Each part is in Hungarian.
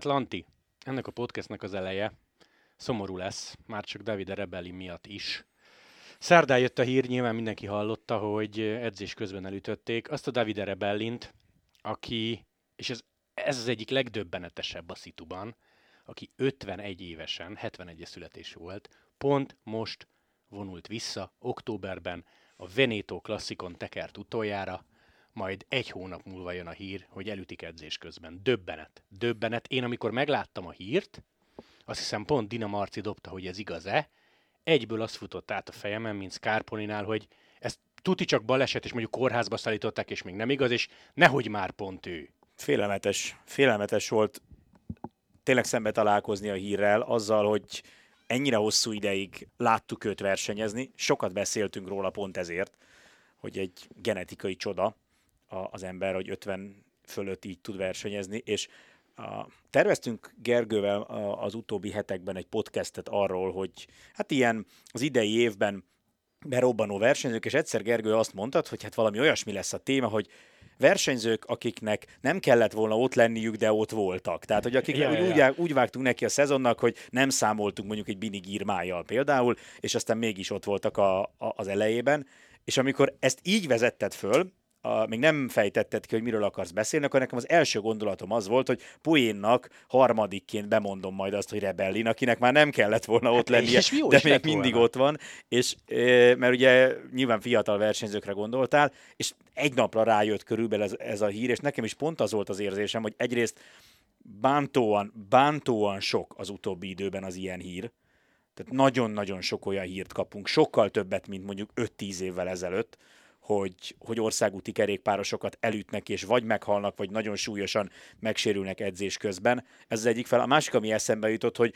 Hát Lanti, ennek a podcastnek az eleje szomorú lesz, már csak David Rebelli miatt is. Szerdán jött a hír, nyilván mindenki hallotta, hogy edzés közben elütötték azt a David Rebellint, aki, és ez, ez az egyik legdöbbenetesebb a szituban, aki 51 évesen, 71 születésű volt, pont most vonult vissza októberben a Veneto klasszikon tekert utoljára, majd egy hónap múlva jön a hír, hogy elütik edzés közben. Döbbenet. Döbbenet. Én amikor megláttam a hírt, azt hiszem pont Dina Marci dobta, hogy ez igaz-e, egyből azt futott át a fejemen, mint Scarponinál, hogy ez tuti csak baleset, és mondjuk kórházba szállították, és még nem igaz, és nehogy már pont ő. Félelmetes, félelmetes volt tényleg szembe találkozni a hírrel, azzal, hogy ennyire hosszú ideig láttuk őt versenyezni, sokat beszéltünk róla pont ezért, hogy egy genetikai csoda az ember, hogy 50 fölött így tud versenyezni, és a, terveztünk Gergővel az utóbbi hetekben egy podcastet arról, hogy hát ilyen az idei évben berobbanó versenyzők, és egyszer Gergő azt mondta, hogy hát valami olyasmi lesz a téma, hogy versenyzők, akiknek nem kellett volna ott lenniük, de ott voltak. Tehát, hogy akik ja, úgy, ja. Úgy, úgy vágtunk neki a szezonnak, hogy nem számoltunk mondjuk egy binigírmájjal például, és aztán mégis ott voltak a, a, az elejében. És amikor ezt így vezetted föl, a, még nem fejtetted ki, hogy miről akarsz beszélni, akkor nekem az első gondolatom az volt, hogy poénnak harmadikként bemondom majd azt, hogy Rebellin, akinek már nem kellett volna ott hát, lennie, és de még mindig volna. ott van, és mert ugye nyilván fiatal versenyzőkre gondoltál, és egy napra rájött körülbelül ez, ez a hír, és nekem is pont az volt az érzésem, hogy egyrészt bántóan, bántóan sok az utóbbi időben az ilyen hír, tehát nagyon-nagyon sok olyan hírt kapunk, sokkal többet, mint mondjuk 5-10 évvel ezelőtt, hogy, hogy országúti kerékpárosokat elütnek, és vagy meghalnak, vagy nagyon súlyosan megsérülnek edzés közben. Ez az egyik fel. A másik, ami eszembe jutott, hogy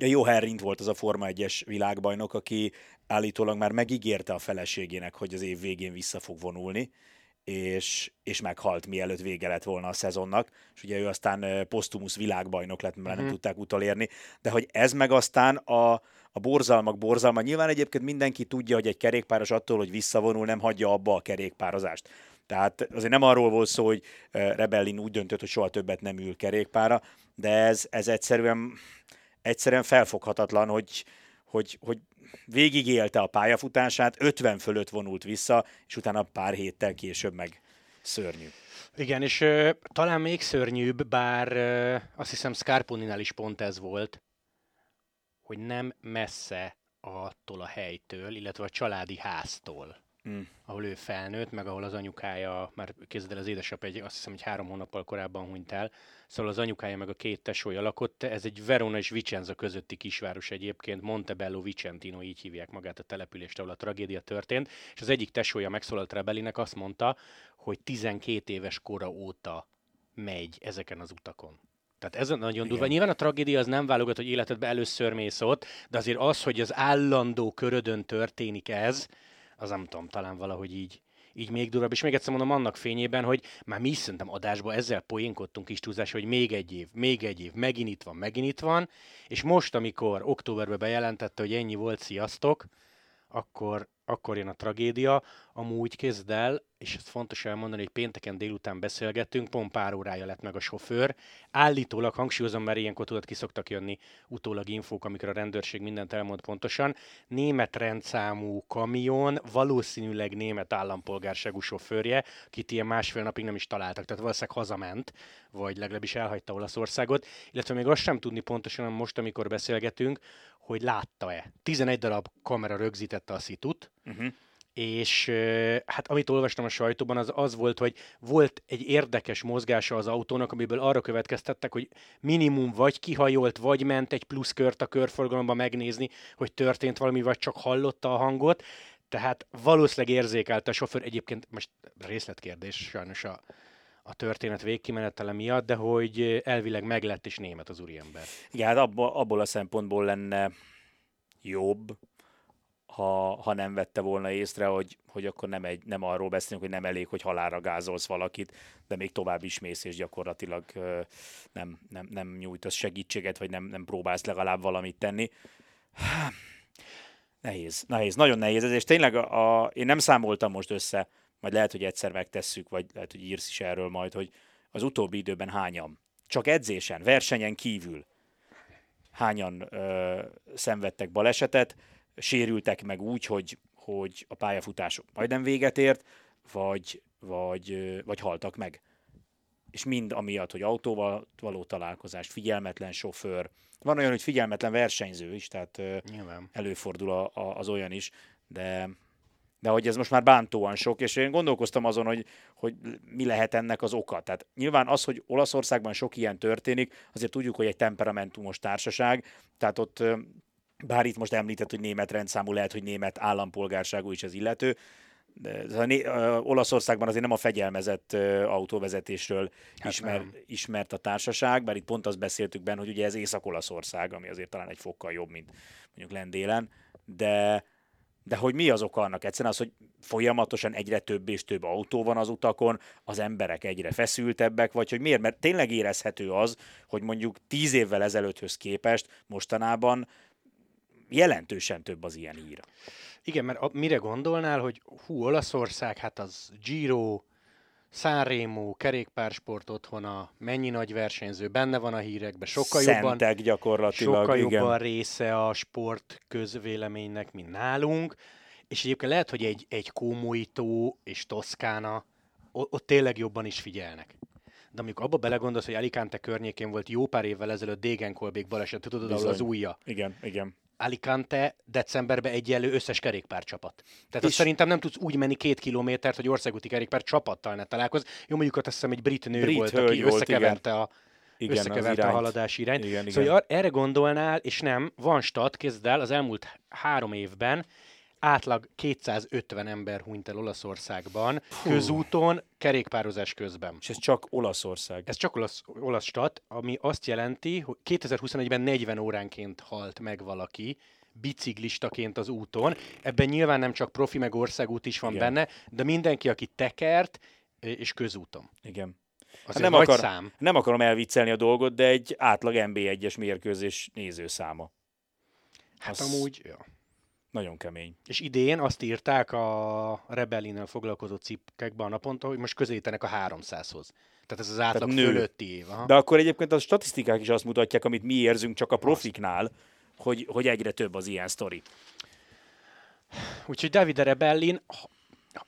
a jó Herrint volt az a Forma 1-es világbajnok, aki állítólag már megígérte a feleségének, hogy az év végén vissza fog vonulni, és, és meghalt, mielőtt vége lett volna a szezonnak, és ugye ő aztán posztumusz világbajnok lett, mert uh-huh. nem mhm. tudták utolérni, de hogy ez meg aztán a, a borzalmak borzalma. Nyilván egyébként mindenki tudja, hogy egy kerékpáros attól, hogy visszavonul, nem hagyja abba a kerékpározást. Tehát azért nem arról volt szó, hogy Rebellin úgy döntött, hogy soha többet nem ül kerékpára, de ez, ez egyszerűen, egyszerűen felfoghatatlan, hogy, hogy, hogy végigélte a pályafutását, 50 fölött vonult vissza, és utána pár héttel később meg szörnyű. Igen, és ö, talán még szörnyűbb, bár ö, azt hiszem Scarponinál is pont ez volt, hogy nem messze attól a helytől, illetve a családi háztól, mm. ahol ő felnőtt, meg ahol az anyukája, már kezded el az édesap egy, azt hiszem, hogy három hónappal korábban hunyt el, szóval az anyukája meg a két tesója lakott, ez egy Verona és Vicenza közötti kisváros egyébként, Montebello Vicentino, így hívják magát a települést, ahol a tragédia történt, és az egyik tesója megszólalt Rebellinek, azt mondta, hogy 12 éves kora óta megy ezeken az utakon. Tehát ez nagyon Igen. durva. Nyilván a tragédia az nem válogat, hogy életedbe először mész ott, de azért az, hogy az állandó körödön történik ez, az nem tudom, talán valahogy így, így még durvább. És még egyszer mondom annak fényében, hogy már mi is szerintem adásban ezzel poénkodtunk is túlzás, hogy még egy év, még egy év, megint itt van, megint itt van, és most, amikor októberben bejelentette, hogy ennyi volt, sziasztok, akkor, akkor jön a tragédia. Amúgy kezd el, és ez fontos elmondani, hogy pénteken délután beszélgettünk, pont pár órája lett meg a sofőr. Állítólag, hangsúlyozom, mert ilyenkor tudod, ki szoktak jönni utólag infók, amikor a rendőrség mindent elmond pontosan. Német rendszámú kamion, valószínűleg német állampolgárságú sofőrje, akit ilyen másfél napig nem is találtak, tehát valószínűleg hazament, vagy legalábbis elhagyta Olaszországot, illetve még azt sem tudni pontosan, most, amikor beszélgetünk, hogy látta-e. 11 darab kamera rögzítette a szitut, uh-huh. És hát amit olvastam a sajtóban, az az volt, hogy volt egy érdekes mozgása az autónak, amiből arra következtettek, hogy minimum vagy kihajolt, vagy ment egy plusz kört a körforgalomba megnézni, hogy történt valami, vagy csak hallotta a hangot. Tehát valószínűleg érzékelte a sofőr, egyébként most részletkérdés sajnos a, a történet végkimenetele miatt, de hogy elvileg meglett és német az úriember. Igen, hát abból, abból a szempontból lenne jobb, ha, ha nem vette volna észre, hogy, hogy akkor nem, egy, nem arról beszélünk, hogy nem elég, hogy halára gázolsz valakit, de még tovább is mész, és gyakorlatilag nem, nem, nem nyújtasz segítséget, vagy nem, nem próbálsz legalább valamit tenni. Nehéz, nehéz, nagyon nehéz ez, és tényleg a, a, én nem számoltam most össze, majd lehet, hogy egyszer megtesszük, vagy lehet, hogy írsz is erről majd, hogy az utóbbi időben hányan? Csak edzésen, versenyen kívül. Hányan ö, szenvedtek balesetet, sérültek meg úgy, hogy, hogy a pályafutások majdnem véget ért, vagy, vagy, vagy haltak meg. És mind amiatt, hogy autóval való találkozás, figyelmetlen sofőr, van olyan, hogy figyelmetlen versenyző is, tehát Nyilván. előfordul a, a, az olyan is, de de hogy ez most már bántóan sok, és én gondolkoztam azon, hogy, hogy mi lehet ennek az oka. Tehát nyilván az, hogy Olaszországban sok ilyen történik, azért tudjuk, hogy egy temperamentumos társaság, tehát ott bár itt most említett, hogy német rendszámú, lehet, hogy német állampolgárságú is az illető, de a né- Olaszországban azért nem a fegyelmezett autóvezetésről hát ismer, ismert a társaság, bár itt pont azt beszéltük benne, hogy ugye ez Észak-Olaszország, ami azért talán egy fokkal jobb, mint mondjuk Lendélen, de de hogy mi az oka annak? Egyszerűen az, hogy folyamatosan egyre több és több autó van az utakon, az emberek egyre feszültebbek, vagy hogy miért? Mert tényleg érezhető az, hogy mondjuk tíz évvel ezelőtthöz képest mostanában jelentősen több az ilyen hír. Igen, mert a, mire gondolnál, hogy hú, Olaszország, hát az Giro, Sanremo, kerékpársport otthona, mennyi nagy versenyző, benne van a hírekben, sokkal Szentek jobban, gyakorlatilag, sokkal igen. jobban része a sport közvéleménynek, mint nálunk, és egyébként lehet, hogy egy, egy Kómoító és Toszkána, ott tényleg jobban is figyelnek. De amikor abba belegondolsz, hogy Alicante környékén volt jó pár évvel ezelőtt Degenkolbék baleset, tudod, ahol az újja. Igen, igen. Alicante decemberben egyenlő összes kerékpárcsapat. Tehát azt szerintem nem tudsz úgy menni két kilométert, hogy országúti kerékpár csapattal ne találkoz. Jó, mondjuk azt hiszem egy brit nő Brit volt, aki volt, összekeverte a Igen, összekeverte a haladási irányt. Igen, szóval igen. erre gondolnál, és nem, van stat, kezd el, az elmúlt három évben átlag 250 ember hunyt el Olaszországban, közúton, kerékpározás közben. És ez csak Olaszország. Ez csak olasz, olasz stat, ami azt jelenti, hogy 2021-ben 40 óránként halt meg valaki, biciklistaként az úton. Ebben nyilván nem csak profi, meg országút is van Igen. benne, de mindenki, aki tekert, és közúton. Igen. Azért nem, nagy akar, szám. nem akarom elviccelni a dolgot, de egy átlag NB1-es mérkőzés nézőszáma. Hát az- amúgy, ja. Nagyon kemény. És idén azt írták a Rebellinnel foglalkozó cikkekben a naponta, hogy most közelítenek a 300-hoz. Tehát ez az átlag nő. fölötti év. Aha. De akkor egyébként a statisztikák is azt mutatják, amit mi érzünk csak a profiknál, hogy, hogy egyre több az ilyen sztori. Úgyhogy Davide Rebellin,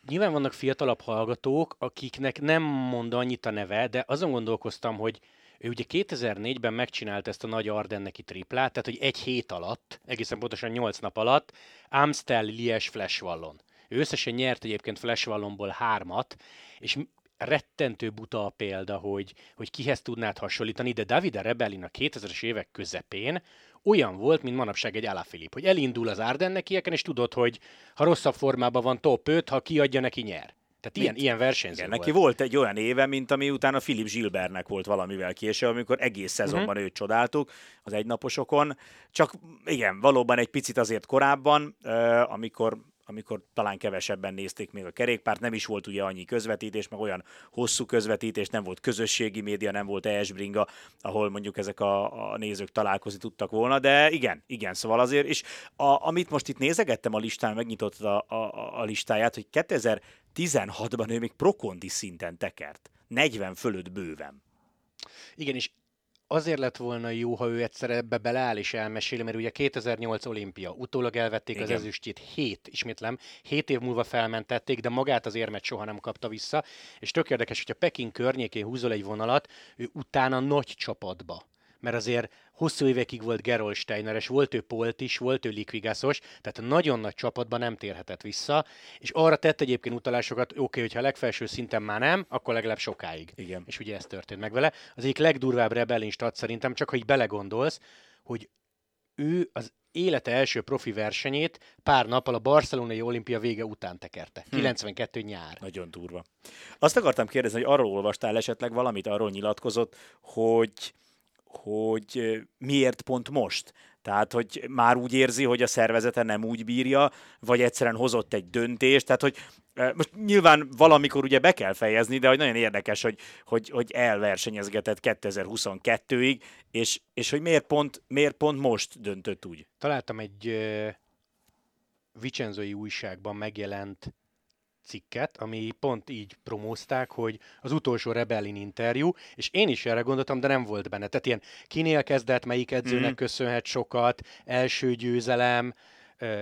nyilván vannak fiatalabb hallgatók, akiknek nem mond annyit a neve, de azon gondolkoztam, hogy ő ugye 2004-ben megcsinált ezt a nagy Ardenneki triplát, tehát hogy egy hét alatt, egészen pontosan 8 nap alatt, Amstel, Lies, Flashwallon. Ő összesen nyert egyébként Flashwallonból hármat, és rettentő buta a példa, hogy, hogy kihez tudnád hasonlítani, de Davide Rebellin a 2000-es évek közepén olyan volt, mint manapság egy Alaphilipp, hogy elindul az Ardennekieken, és tudod, hogy ha rosszabb formában van top 5, ha kiadja, neki nyer. Tehát ilyen, ilyen versenyző Igen, volt. neki volt egy olyan éve, mint ami utána Philip Gilbertnek volt valamivel késő, amikor egész szezonban Mhm. uh-huh. őt csodáltuk az egynaposokon. Csak igen, valóban egy picit azért korábban, uh, amikor amikor talán kevesebben nézték még a kerékpárt, nem is volt ugye annyi közvetítés, meg olyan hosszú közvetítés, nem volt közösségi média, nem volt esbringa, ahol mondjuk ezek a, a nézők találkozni tudtak volna, de igen, igen, szóval azért, és a, amit most itt nézegettem a listán, megnyitott a, a, a listáját, hogy 2016-ban ő még prokondi szinten tekert. 40 fölött bőven. Igen, és azért lett volna jó, ha ő egyszer ebbe beleáll és elmeséli, mert ugye 2008 olimpia, utólag elvették Igen. az ezüstjét, hét, ismétlem, hét év múlva felmentették, de magát az érmet soha nem kapta vissza, és tök érdekes, hogyha Peking környékén húzol egy vonalat, ő utána nagy csapatba mert azért hosszú évekig volt Gerol Steineres, volt ő Polt is, volt ő Likvigászos, tehát nagyon nagy csapatban nem térhetett vissza, és arra tett egyébként utalásokat, oké, okay, hogyha a legfelső szinten már nem, akkor legalább sokáig. Igen. És ugye ez történt meg vele. Az egyik legdurvább rebellin stat szerintem, csak ha így belegondolsz, hogy ő az élete első profi versenyét pár nappal a barcelonai olimpia vége után tekerte. Hm. 92 nyár. Nagyon durva. Azt akartam kérdezni, hogy arról olvastál esetleg valamit, arról nyilatkozott, hogy, hogy miért pont most? Tehát, hogy már úgy érzi, hogy a szervezete nem úgy bírja, vagy egyszerűen hozott egy döntést, tehát, hogy most nyilván valamikor ugye be kell fejezni, de hogy nagyon érdekes, hogy, hogy, hogy elversenyezgetett 2022-ig, és, és hogy miért pont, miért pont most döntött úgy? Találtam egy uh, Vicenzoi újságban megjelent cikket, ami pont így promózták, hogy az utolsó Rebellin interjú, és én is erre gondoltam, de nem volt benne. Tehát ilyen kinél kezdett, melyik edzőnek mm. köszönhet sokat, első győzelem,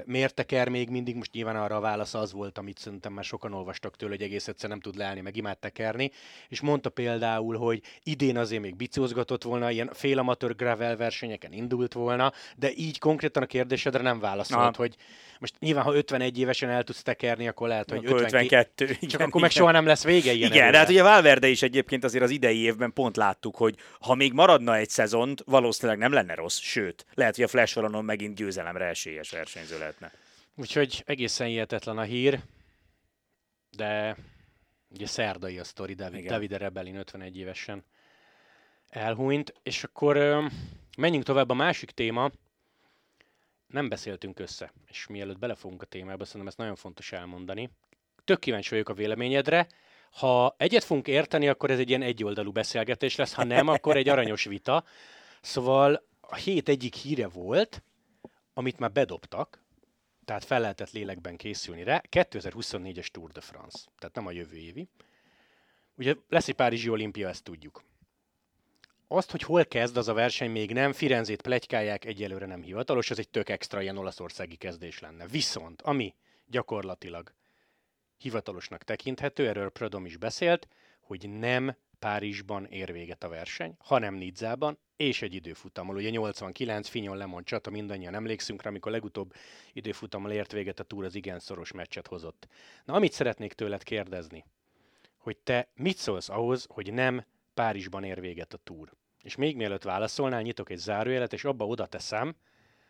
miért teker még mindig, most nyilván arra a válasz az volt, amit szerintem már sokan olvastak tőle, hogy egész egyszer nem tud leállni, meg imád tekerni, és mondta például, hogy idén azért még bicózgatott volna, ilyen félamatőr gravel versenyeken indult volna, de így konkrétan a kérdésedre nem válaszolt, Aha. hogy most nyilván, ha 51 évesen el tudsz tekerni, akkor lehet, hogy akkor 52. 52 csak igen, akkor meg soha nem lesz vége ilyen Igen, de hát ugye Valverde is egyébként azért az idei évben pont láttuk, hogy ha még maradna egy szezont, valószínűleg nem lenne rossz, sőt, lehet, hogy a Flash megint győzelemre esélyes versenyző lehetne. Úgyhogy egészen hihetetlen a hír, de ugye szerdai a sztori, David, David Rebellin 51 évesen elhunyt, és akkor menjünk tovább a másik téma, nem beszéltünk össze, és mielőtt belefogunk a témába, szerintem ezt nagyon fontos elmondani. Tök kíváncsi vagyok a véleményedre. Ha egyet fogunk érteni, akkor ez egy ilyen egyoldalú beszélgetés lesz, ha nem, akkor egy aranyos vita. Szóval a hét egyik híre volt, amit már bedobtak, tehát fel lehetett lélekben készülni rá, 2024-es Tour de France, tehát nem a jövő évi. Ugye lesz egy Párizsi olimpia, ezt tudjuk. Azt, hogy hol kezd az a verseny, még nem. Firenzét plegykálják, egyelőre nem hivatalos, ez egy tök extra ilyen olaszországi kezdés lenne. Viszont, ami gyakorlatilag hivatalosnak tekinthető, erről Prodom is beszélt, hogy nem Párizsban ér véget a verseny, hanem Nidzában, és egy időfutammal. Ugye 89 Finyon Lemon csata, mindannyian emlékszünk rá, amikor legutóbb időfutammal ért véget a túr, az igen szoros meccset hozott. Na, amit szeretnék tőled kérdezni, hogy te mit szólsz ahhoz, hogy nem Párizsban ér véget a túr. És még mielőtt válaszolnál, nyitok egy zárójelet, és abba oda teszem,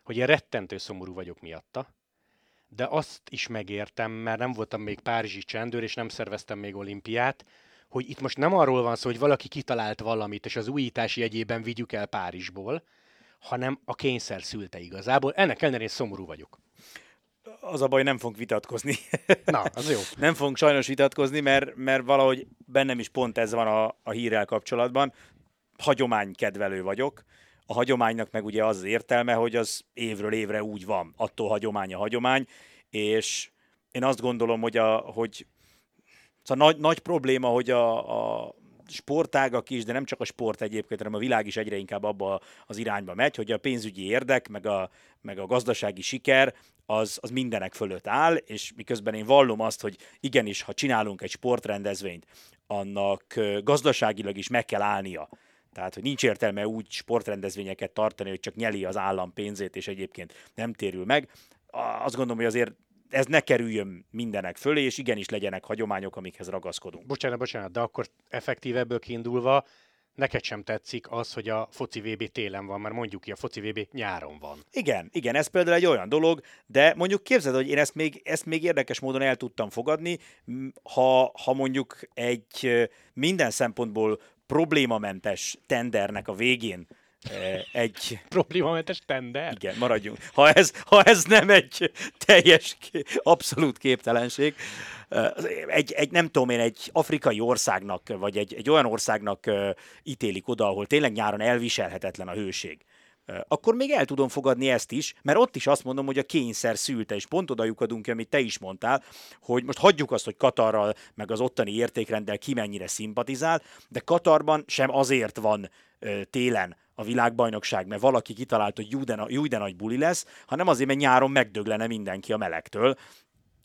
hogy én rettentő szomorú vagyok miatta, de azt is megértem, mert nem voltam még párizsi csendőr, és nem szerveztem még olimpiát, hogy itt most nem arról van szó, hogy valaki kitalált valamit, és az újítás jegyében vigyük el Párizsból, hanem a kényszer szülte igazából. Ennek ellenére én szomorú vagyok az a baj, nem fogunk vitatkozni. Na, az jó. nem fogunk sajnos vitatkozni, mert, mert valahogy bennem is pont ez van a, a hírrel kapcsolatban. Hagyománykedvelő vagyok. A hagyománynak meg ugye az, az értelme, hogy az évről évre úgy van. Attól hagyomány a hagyomány, és én azt gondolom, hogy, a, hogy szóval nagy, nagy probléma, hogy a, a sportágak is, de nem csak a sport egyébként, hanem a világ is egyre inkább abba az irányba megy, hogy a pénzügyi érdek, meg a, meg a gazdasági siker az, az mindenek fölött áll, és miközben én vallom azt, hogy igenis, ha csinálunk egy sportrendezvényt, annak gazdaságilag is meg kell állnia. Tehát, hogy nincs értelme úgy sportrendezvényeket tartani, hogy csak nyeli az állam pénzét, és egyébként nem térül meg. Azt gondolom, hogy azért ez ne kerüljön mindenek fölé, és igenis legyenek hagyományok, amikhez ragaszkodunk. Bocsánat, bocsánat, de akkor effektív ebből kiindulva neked sem tetszik az, hogy a foci VB télen van, mert mondjuk ki, a foci VB nyáron van. Igen, igen, ez például egy olyan dolog, de mondjuk képzeld, hogy én ezt még, ezt még érdekes módon el tudtam fogadni, ha, ha mondjuk egy minden szempontból problémamentes tendernek a végén egy... Problémamentes tender? Igen, maradjunk. Ha ez, ha ez nem egy teljes, abszolút képtelenség, egy, egy, nem tudom én, egy afrikai országnak, vagy egy, egy olyan országnak ítélik oda, ahol tényleg nyáron elviselhetetlen a hőség akkor még el tudom fogadni ezt is, mert ott is azt mondom, hogy a kényszer szülte, és pont oda lyukadunk, amit te is mondtál, hogy most hagyjuk azt, hogy Katarral, meg az ottani értékrenddel ki mennyire szimpatizál, de Katarban sem azért van télen a világbajnokság, mert valaki kitalált, hogy jó de nagy buli lesz, hanem azért, mert nyáron megdöglene mindenki a melegtől,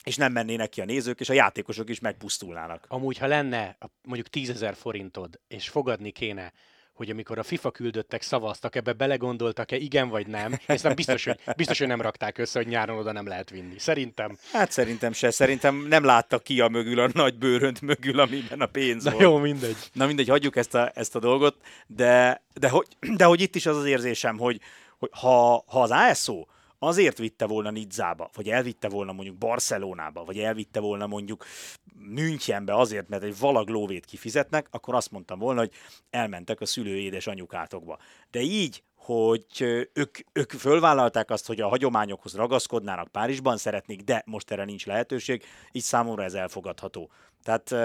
és nem mennének ki a nézők, és a játékosok is megpusztulnának. Amúgy, ha lenne mondjuk 10 forintod, és fogadni kéne hogy amikor a FIFA küldöttek szavaztak, ebbe belegondoltak-e, igen vagy nem, és nem biztos, hogy, biztos, hogy nem rakták össze, hogy nyáron oda nem lehet vinni. Szerintem. Hát szerintem se. Szerintem nem láttak ki a mögül, a nagy bőrönt mögül, amiben a pénz Na volt. jó, mindegy. Na mindegy, hagyjuk ezt a, ezt a dolgot, de, de, hogy, de hogy itt is az az érzésem, hogy, hogy ha, ha az ASO azért vitte volna Nidzába, vagy elvitte volna mondjuk Barcelonába, vagy elvitte volna mondjuk Münchenbe azért, mert egy valag lóvét kifizetnek, akkor azt mondtam volna, hogy elmentek a szülő édes anyukátokba. De így, hogy ők, ők fölvállalták azt, hogy a hagyományokhoz ragaszkodnának Párizsban, szeretnék, de most erre nincs lehetőség, így számomra ez elfogadható. Tehát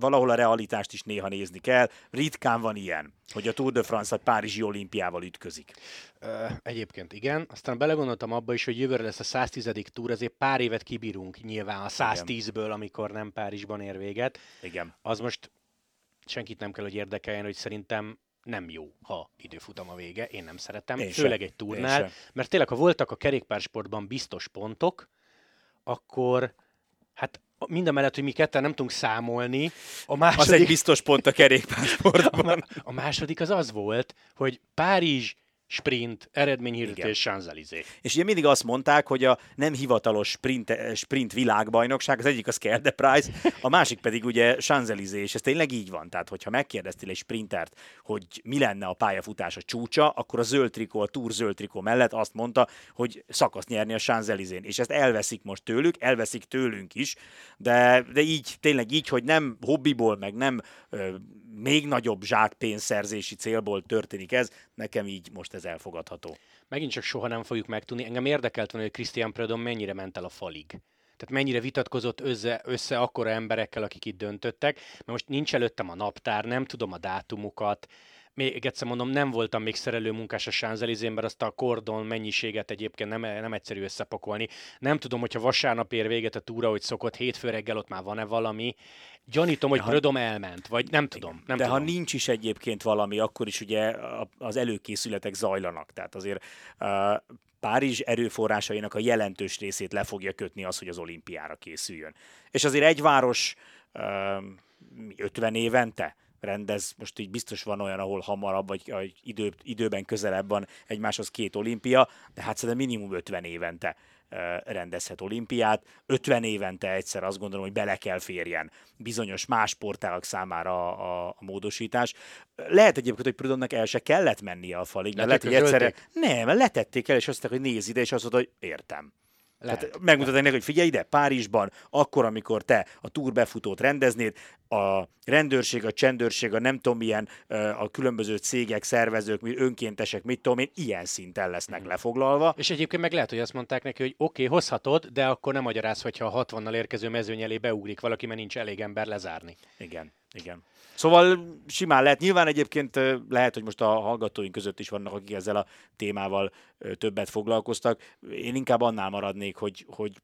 valahol a realitást is néha nézni kell. Ritkán van ilyen, hogy a Tour de France a Párizsi olimpiával ütközik. Egyébként igen. Aztán belegondoltam abba is, hogy jövőre lesz a 110. túr, ezért pár évet kibírunk nyilván a 110-ből, amikor nem Párizsban ér véget. Igen. Az most senkit nem kell, hogy érdekeljen, hogy szerintem nem jó, ha időfutam a vége. Én nem szeretem, Én főleg sem. egy sem. mert tényleg, ha voltak a kerékpársportban biztos pontok, akkor hát mind a mellett, hogy mi ketten nem tudunk számolni, a Az második, egy biztos pont a kerékpársportban. a, a második az az volt, hogy Párizs, sprint, eredményhirdetés, Champs-Élysées. És ugye mindig azt mondták, hogy a nem hivatalos sprint, sprint világbajnokság, az egyik az Kerde Prize, a másik pedig ugye Champs-Élysées, és ez tényleg így van. Tehát, hogyha megkérdeztél egy sprintert, hogy mi lenne a pályafutása csúcsa, akkor a zöld trikó, a Tour zöld trikó mellett azt mondta, hogy szakasz nyerni a Champs-Élysées-n. És ezt elveszik most tőlük, elveszik tőlünk is, de, de így, tényleg így, hogy nem hobbiból, meg nem ö, még nagyobb zsákpénzszerzési célból történik ez, nekem így most ez elfogadható. Megint csak soha nem fogjuk megtudni. Engem érdekelt volna, hogy Christian Predom mennyire ment el a falig. Tehát mennyire vitatkozott össze, össze akkora emberekkel, akik itt döntöttek, mert most nincs előttem a naptár, nem tudom a dátumokat, még egyszer mondom, nem voltam még szerelő munkás a Sánzelizén, mert azt a kordon mennyiséget egyébként nem, nem egyszerű összepakolni. Nem tudom, hogyha vasárnap ér véget a túra, hogy szokott, hétfő reggel ott már van-e valami. Gyanítom, hogy ha- Prödom elment, vagy nem tudom. Nem De tudom. ha nincs is egyébként valami, akkor is ugye az előkészületek zajlanak. Tehát azért uh, Párizs erőforrásainak a jelentős részét le fogja kötni az, hogy az olimpiára készüljön. És azért egy város uh, 50 évente rendez, most így biztos van olyan, ahol hamarabb, vagy vagy idő, időben közelebb van egymáshoz két olimpia, de hát szerintem minimum 50 évente rendezhet olimpiát. 50 évente egyszer azt gondolom, hogy bele kell férjen bizonyos más sportágak számára a, a, a módosítás. Lehet egyébként, hogy Prudonnak el se kellett mennie a falig, mert lehet, hogy egyszerre... Nem, letették el, és azt mondták, hogy nézz ide, és azt mondta, hogy értem. Lehet. Tehát megmutatni neki, hogy figyelj ide, Párizsban, akkor, amikor te a túr befutót rendeznéd, a rendőrség, a csendőrség, a nem tudom milyen, a különböző cégek, szervezők, önkéntesek, mit tudom én, ilyen szinten lesznek lefoglalva. És egyébként meg lehet, hogy azt mondták neki, hogy oké, okay, hozhatod, de akkor nem magyaráz, hogyha a 60-nal érkező mezőny elé beugrik valaki, mert nincs elég ember lezárni. Igen, igen. Szóval simán lehet. Nyilván egyébként lehet, hogy most a hallgatóink között is vannak, akik ezzel a témával többet foglalkoztak. Én inkább annál maradnék, hogy, hogy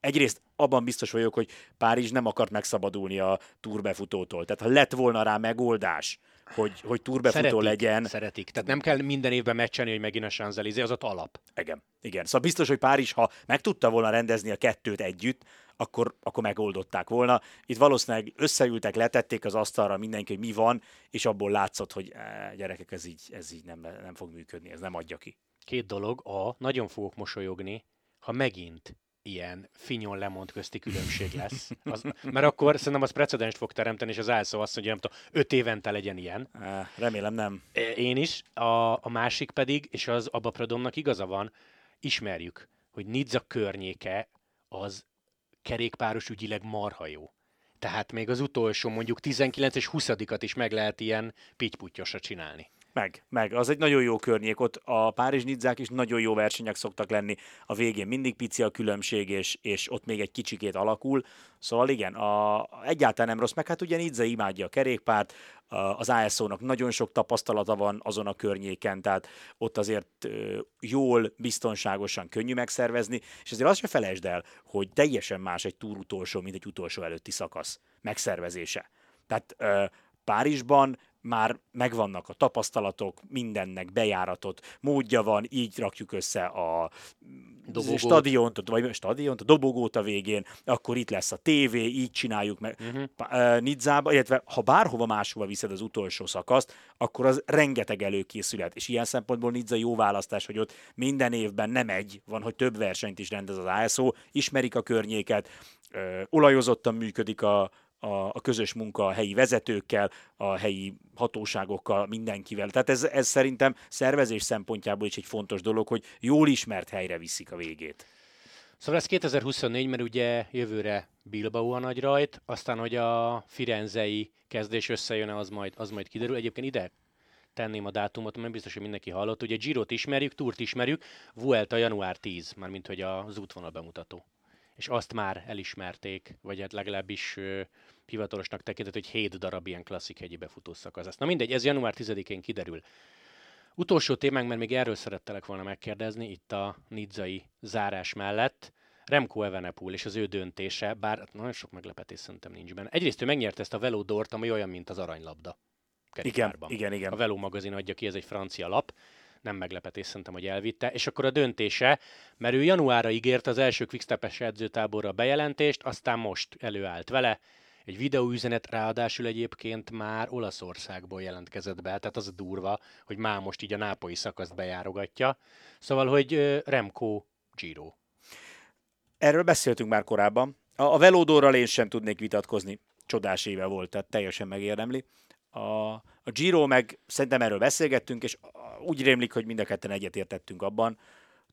egyrészt abban biztos vagyok, hogy Párizs nem akart megszabadulni a túrbefutótól. Tehát ha lett volna rá megoldás, hogy, hogy túrbefutó szeretik, legyen, Szeretik. Tehát nem kell minden évben meccselni, hogy megint a Champs-Élysées, az ott alap. igen, igen. Szóval biztos, hogy Párizs, ha meg tudta volna rendezni a kettőt együtt, akkor, akkor megoldották volna. Itt valószínűleg összeültek, letették az asztalra mindenki, hogy mi van, és abból látszott, hogy e, gyerekek, ez így, ez így nem, nem fog működni, ez nem adja ki. Két dolog. A, nagyon fogok mosolyogni, ha megint ilyen finyon lemond közti különbség lesz. Az, mert akkor szerintem az precedenst fog teremteni, és az elszó azt mondja, nem tudom, öt évente legyen ilyen. Remélem nem. Én is. A, a másik pedig, és az Abba Prodomnak igaza van, ismerjük, hogy Nizza környéke az kerékpáros ügyileg marha jó. Tehát még az utolsó mondjuk 19 és 20-at is meg lehet ilyen pittyputyosra csinálni. Meg, meg. Az egy nagyon jó környék. Ott a párizs nidzák is nagyon jó versenyek szoktak lenni. A végén mindig pici a különbség, és, és ott még egy kicsikét alakul. Szóval igen, a, egyáltalán nem rossz. Meg hát ugye Nidze imádja a kerékpárt, az ASO-nak nagyon sok tapasztalata van azon a környéken, tehát ott azért jól, biztonságosan könnyű megszervezni, és azért azt se felejtsd el, hogy teljesen más egy túr utolsó, mint egy utolsó előtti szakasz megszervezése. Tehát Párizsban már megvannak a tapasztalatok, mindennek bejáratot, módja van, így rakjuk össze a Dobogót. stadiont, vagy stadiont, a dobogót a végén, akkor itt lesz a tévé, így csináljuk meg. Uh-huh. Nidzába, illetve ha bárhova máshova viszed az utolsó szakaszt, akkor az rengeteg előkészület. És ilyen szempontból Nidza jó választás, hogy ott minden évben nem egy, van, hogy több versenyt is rendez az ASO, ismerik a környéket, olajozottan működik a, a, a közös munka a helyi vezetőkkel, a helyi hatóságokkal, mindenkivel. Tehát ez, ez szerintem szervezés szempontjából is egy fontos dolog, hogy jól ismert helyre viszik a végét. Szóval ez 2024, mert ugye jövőre Bilbao a nagy rajt, aztán, hogy a firenzei kezdés összejön, az majd, az majd kiderül. Egyébként ide tenném a dátumot, mert biztos, hogy mindenki hallott. Ugye Girot ismerjük, Túrt ismerjük, Vuelta január 10, mármint hogy az útvonal bemutató. és azt már elismerték, vagy hát legalábbis hivatalosnak tekintett, hogy 7 darab ilyen klasszik hegyi befutó szakasz lesz. Na mindegy, ez január 10-én kiderül. Utolsó témánk, mert még erről szerettelek volna megkérdezni, itt a nidzai zárás mellett. Remco Evenepoel és az ő döntése, bár hát nagyon sok meglepetés szerintem nincs benne. Egyrészt ő megnyerte ezt a Velodort, ami olyan, mint az aranylabda. Igen, kerékpárban. igen, igen. A Velo magazin adja ki, ez egy francia lap. Nem meglepetés szerintem, hogy elvitte. És akkor a döntése, mert ő januárra ígért az első Quickstep-es edzőtáborra bejelentést, aztán most előállt vele. Egy videóüzenet ráadásul egyébként már Olaszországból jelentkezett be, tehát az a durva, hogy már most így a nápoi szakaszt bejárogatja. Szóval, hogy Remco Giro. Erről beszéltünk már korábban. A, a Velodorral én sem tudnék vitatkozni. Csodás éve volt, tehát teljesen megérdemli. A, a Giro meg szerintem erről beszélgettünk, és úgy rémlik, hogy mind a ketten egyetértettünk abban,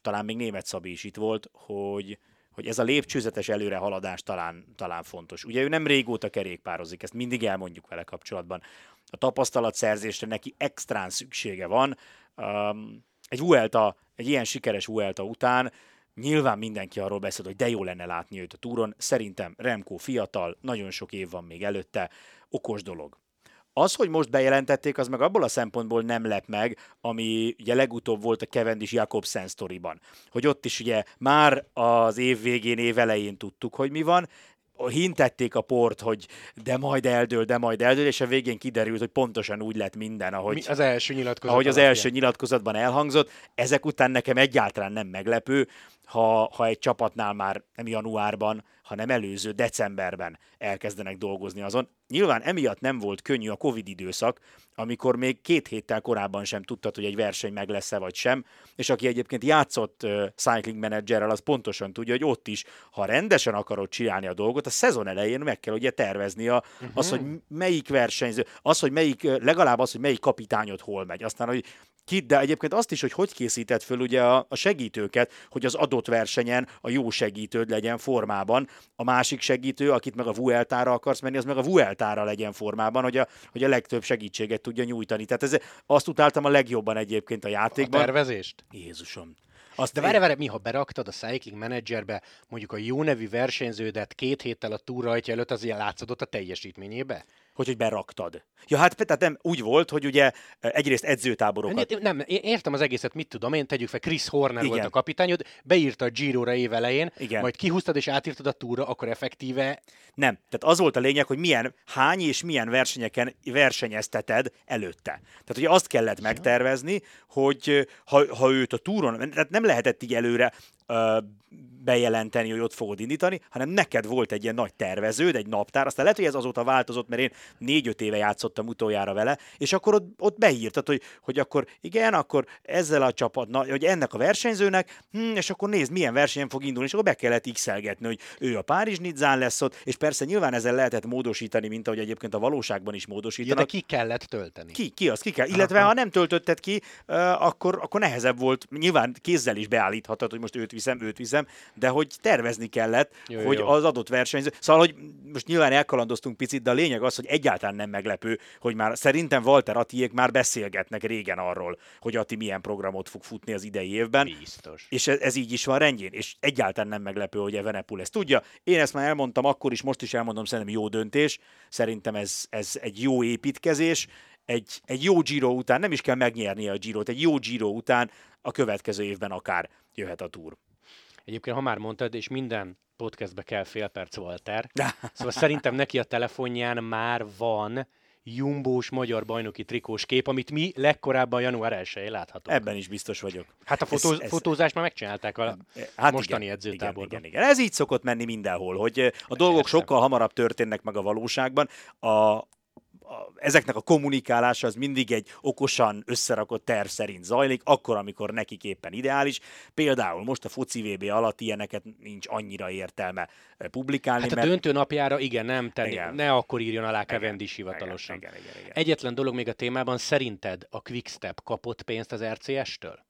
talán még német Szabi is itt volt, hogy, hogy ez a lépcsőzetes előrehaladás talán, talán fontos. Ugye ő nem régóta kerékpározik, ezt mindig elmondjuk vele kapcsolatban. A tapasztalatszerzésre neki extrán szüksége van. Um, egy Vuelta, egy ilyen sikeres Vuelta után Nyilván mindenki arról beszél, hogy de jó lenne látni őt a túron. Szerintem Remco fiatal, nagyon sok év van még előtte, okos dolog. Az, hogy most bejelentették, az meg abból a szempontból nem lep meg, ami ugye legutóbb volt a Cavendish Jakobsen sztoriban. Hogy ott is ugye már az év végén, év elején tudtuk, hogy mi van, hintették a port, hogy de majd eldől, de majd eldől, és a végén kiderült, hogy pontosan úgy lett minden, ahogy, Mi az első nyilatkozat. ahogy az első nyilatkozatban elhangzott. Ezek után nekem egyáltalán nem meglepő, ha, ha egy csapatnál már nem januárban, hanem előző decemberben elkezdenek dolgozni azon. Nyilván emiatt nem volt könnyű a Covid időszak, amikor még két héttel korábban sem tudtad, hogy egy verseny meg lesz-e vagy sem, és aki egyébként játszott uh, cycling managerrel, az pontosan tudja, hogy ott is, ha rendesen akarod csinálni a dolgot, a szezon elején meg kell ugye tervezni a, uh-huh. az, hogy melyik versenyző, az, hogy melyik, legalább az, hogy melyik kapitányod hol megy. Aztán, hogy ki, de egyébként azt is, hogy hogy készített föl ugye a, a segítőket, hogy az adott versenyen a jó segítőd legyen formában, a másik segítő, akit meg a Vueltára akarsz menni, az meg a Vueltára legyen formában, hogy a, hogy a legtöbb segítséget tudja nyújtani. Tehát ez, azt utáltam a legjobban egyébként a A játékban. tervezést? Jézusom. Azt De várj, várj, mi ha beraktad a Cycling Managerbe mondjuk a jó nevű versenyződet két héttel a túrajtja előtt, az ilyen látszódott a teljesítményébe? Hogy, hogy beraktad. Ja, hát tehát nem úgy volt, hogy ugye egyrészt edzőtáborokat... Nem, nem, értem az egészet, mit tudom én, tegyük fel, Chris Horner Igen. volt a kapitányod, beírta a Giro-ra év elején, Igen. majd kihúztad és átírtad a túra, akkor effektíve Nem. Tehát az volt a lényeg, hogy milyen, hány és milyen versenyeken versenyezteted előtte. Tehát ugye azt kellett megtervezni, hogy ha, ha őt a túron, tehát nem lehetett így előre ö, bejelenteni, hogy ott fogod indítani, hanem neked volt egy ilyen nagy terveződ, egy naptár, aztán lehet, hogy ez azóta változott, mert én négy-öt éve játszottam utoljára vele, és akkor ott, ott beírtad, hogy, hogy akkor igen, akkor ezzel a csapatnak, hogy ennek a versenyzőnek, hm, és akkor nézd, milyen versenyen fog indulni, és akkor be kellett x hogy ő a Párizs Nizzán lesz ott, és persze nyilván ezzel lehetett módosítani, mint ahogy egyébként a valóságban is ja, módosítanak. de ki kellett tölteni. Ki, ki az, ki kell. Illetve ha nem töltötted ki, akkor, akkor nehezebb volt. Nyilván kézzel is beállíthatod, hogy most őt viszem, őt viszem, de hogy tervezni kellett, Jó, hogy jó. az adott versenyző. Szóval, hogy most nyilván elkalandoztunk picit, de a lényeg az, hogy egyáltalán nem meglepő, hogy már szerintem Walter Attiék már beszélgetnek régen arról, hogy Ati milyen programot fog futni az idei évben. Biztos. És ez, ez így is van rendjén, és egyáltalán nem meglepő, hogy Evenepul ezt tudja. Én ezt már elmondtam akkor is, most is elmondom, szerintem jó döntés. Szerintem ez, ez egy jó építkezés. Egy, egy jó Giro után, nem is kell megnyernie a Girot, egy jó Giro után a következő évben akár jöhet a túr. Egyébként, ha már mondtad, és minden podcastbe kell fél perc Walter, szóval szerintem neki a telefonján már van jumbós magyar bajnoki trikós kép, amit mi legkorábban január 1-én láthatunk. Ebben is biztos vagyok. Hát a fotó, Ez- ez- fotózást már megcsinálták a Hát mostani igen, edzőtáborban. Igen, igen, igen. Ez így szokott menni mindenhol, hogy a dolgok Persze. sokkal hamarabb történnek meg a valóságban. A, a, ezeknek a kommunikálása az mindig egy okosan összerakott terv szerint zajlik, akkor, amikor nekik éppen ideális. Például most a foci VB alatt ilyeneket nincs annyira értelme publikálni, Hát a mert... döntő napjára igen, nem tenni, Igen. ne akkor írjon alá Igen, Cavendish hivatalosan. Igen, igen, igen, igen. Egyetlen dolog még a témában, szerinted a Quickstep kapott pénzt az RCS-től?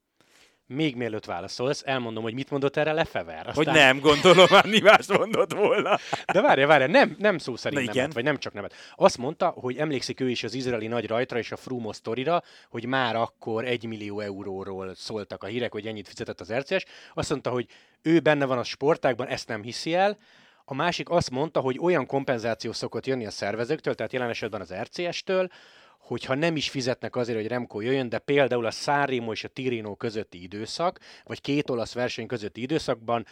Még mielőtt válaszolsz, elmondom, hogy mit mondott erre Lefever. Aztán... Hogy nem, gondolom, már mást mondott volna. De várja, várja, nem, nem szó szerint Na, nemet, vagy nem csak nemet. Azt mondta, hogy emlékszik ő is az izraeli nagy rajtra és a Frumo sztorira, hogy már akkor egy millió euróról szóltak a hírek, hogy ennyit fizetett az RCS. Azt mondta, hogy ő benne van a sportákban, ezt nem hiszi el, a másik azt mondta, hogy olyan kompenzáció szokott jönni a szervezőktől, tehát jelen esetben az RCS-től, hogyha nem is fizetnek azért, hogy Remco jöjjön, de például a Sanremo és a Tirino közötti időszak, vagy két olasz verseny közötti időszakban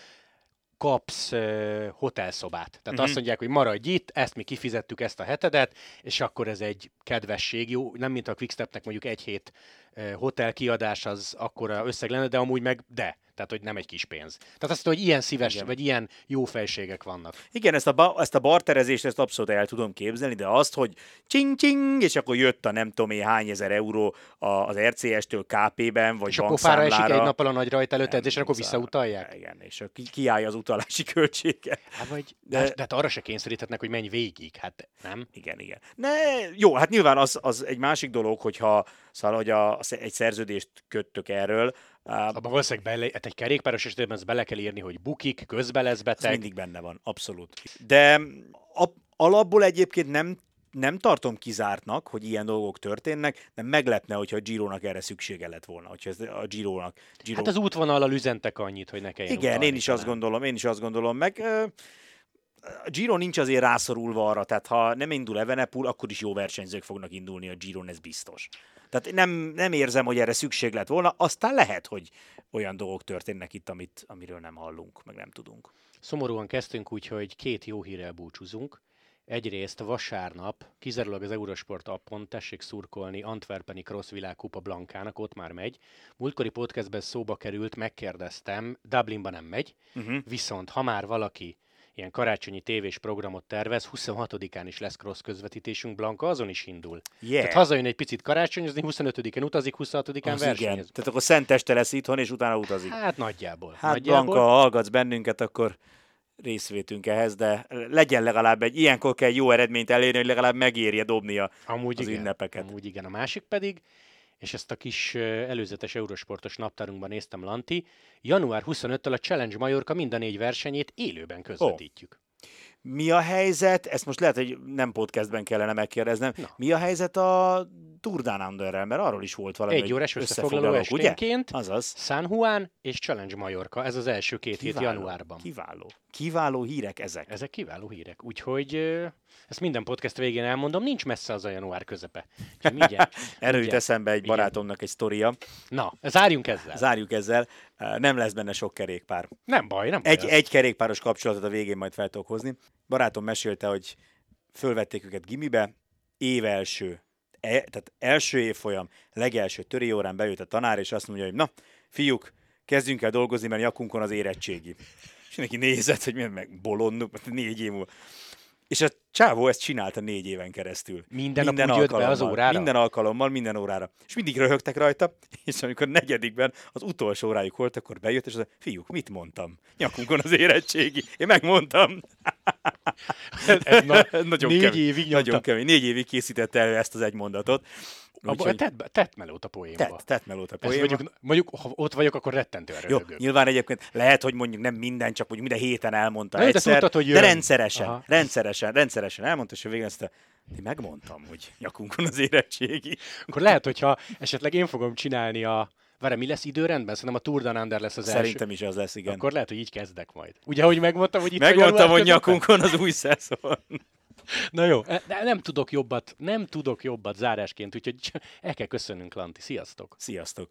kapsz uh, hotelszobát. Tehát uh-huh. azt mondják, hogy maradj itt, ezt mi kifizettük ezt a hetedet, és akkor ez egy kedvesség, jó, nem mint a Quickstepnek mondjuk egy hét uh, hotel kiadás az akkora összeg lenne, de amúgy meg de. Tehát, hogy nem egy kis pénz. Tehát azt hogy ilyen szíves, Igen. vagy ilyen jó fejségek vannak. Igen, ezt a, ba- ezt a barterezést ezt abszolút el tudom képzelni, de azt, hogy csing-csing, és akkor jött a nem tudom én hány ezer euró az RCS-től KP-ben, vagy És akkor fára esik egy nappal a nagy rajt előtt, és akkor visszautalják? Igen, és ki, kiállja az utalási költséget. Hát vagy, de, de, de hát arra se kényszeríthetnek, hogy menj végig, hát nem? Igen, igen. Ne, jó, hát nyilván az, az egy másik dolog, hogyha szóval, hogy a, egy szerződést köttök erről, abban valószínűleg bele, hát egy kerékpáros esetében ezt bele kell írni, hogy bukik, közben lesz beteg. Ez mindig benne van, abszolút. De a, alapból egyébként nem nem tartom kizártnak, hogy ilyen dolgok történnek, de meglepne, hogyha a Gironak erre szükssége lett volna, hogyha ez a Gironak... Giro... Hát az útvonallal üzentek annyit, hogy ne kelljen Igen, én is talán. azt gondolom, én is azt gondolom, meg a Giro nincs azért rászorulva arra, tehát ha nem indul Evenepul, akkor is jó versenyzők fognak indulni a Giron, ez biztos. Tehát nem, nem érzem, hogy erre szükség lett volna, aztán lehet, hogy olyan dolgok történnek itt, amit, amiről nem hallunk, meg nem tudunk. Szomorúan kezdtünk úgy, hogy két jó hírrel búcsúzunk. Egyrészt vasárnap kizárólag az Eurosport appon tessék szurkolni Antwerpeni Cross Világkupa Blankának, ott már megy. Múltkori podcastben szóba került, megkérdeztem, Dublinban nem megy, uh-huh. viszont ha már valaki ilyen karácsonyi tévés programot tervez, 26-án is lesz cross közvetítésünk, Blanka azon is indul. Yeah. Tehát hazajön egy picit karácsonyozni, 25-én utazik, 26-án az versenyez. Igen. Tehát akkor szenteste lesz itthon, és utána utazik. Hát nagyjából. Hát nagyjából. Blanka, ha hallgatsz bennünket, akkor részvétünk ehhez, de legyen legalább egy, ilyenkor kell jó eredményt elérni, hogy legalább megérje dobnia amúgy az igen, ünnepeket. Amúgy igen, a másik pedig, és ezt a kis előzetes eurosportos naptárunkban néztem, Lanti, január 25-től a Challenge Majorka mind a négy versenyét élőben közvetítjük. Oh. Mi a helyzet, ezt most lehet, hogy nem podcastben kellene megkérdeznem, Na. mi a helyzet a Tour Down Underrel, mert arról is volt valami Egy órás összefoglaló esténként, Azaz. San Juan és Challenge Majorka, ez az első két kiváló, hét januárban. Kiváló. Kiváló hírek ezek. Ezek kiváló hírek, úgyhogy ezt minden podcast végén elmondom, nincs messze az a január közepe. Erről jut eszembe egy barátomnak egy sztoria. Na, zárjunk ezzel. Zárjuk ezzel. Nem lesz benne sok kerékpár. Nem baj, nem baj. Egy, egy kerékpáros kapcsolatot a végén majd fel tudok hozni. Barátom mesélte, hogy fölvették őket gimibe, év első, e, tehát első évfolyam, legelső töri órán bejött a tanár, és azt mondja, hogy na, fiúk, kezdjünk el dolgozni, mert nyakunkon az érettségi. És neki nézett, hogy milyen meg bolonduk, négy év múlva. És a csávó ezt csinálta négy éven keresztül. Minden, minden nap alkalommal, az órára? Minden alkalommal, minden órára. És mindig röhögtek rajta, és amikor negyedikben az utolsó órájuk volt, akkor bejött, és az fiúk, mit mondtam? Nyakunkon az érettségi. Én megmondtam. Ez na, nagyon négy kemény, évig nyomta. Nagyon kemény. Négy évig készítette elő ezt az egy mondatot. Abba, tett, tett melót a poénba. Tett, tett melót a poénba. Mondjuk, mondjuk, ha ott vagyok, akkor rettentően Jó, nyilván egyébként lehet, hogy mondjuk nem minden, csak mondjuk minden héten elmondta Na, egyszer, de, tudtad, hogy de rendszeresen, Aha. rendszeresen, rendszeresen elmondta, és a végén ezt a, én megmondtam, hogy nyakunkon az érettségi. Akkor lehet, hogyha esetleg én fogom csinálni a, Várj, mi lesz időrendben? Szerintem a Tour Down Under lesz az Szerintem első. is az lesz, igen. Akkor lehet, hogy így kezdek majd. Ugye, ahogy megmondtam, hogy itt Megmondtam, hogy nyakunkon az új szezon. Na jó, e, de nem tudok jobbat, nem tudok jobbat zárásként, úgyhogy el kell köszönnünk, Lanti. Sziasztok! Sziasztok!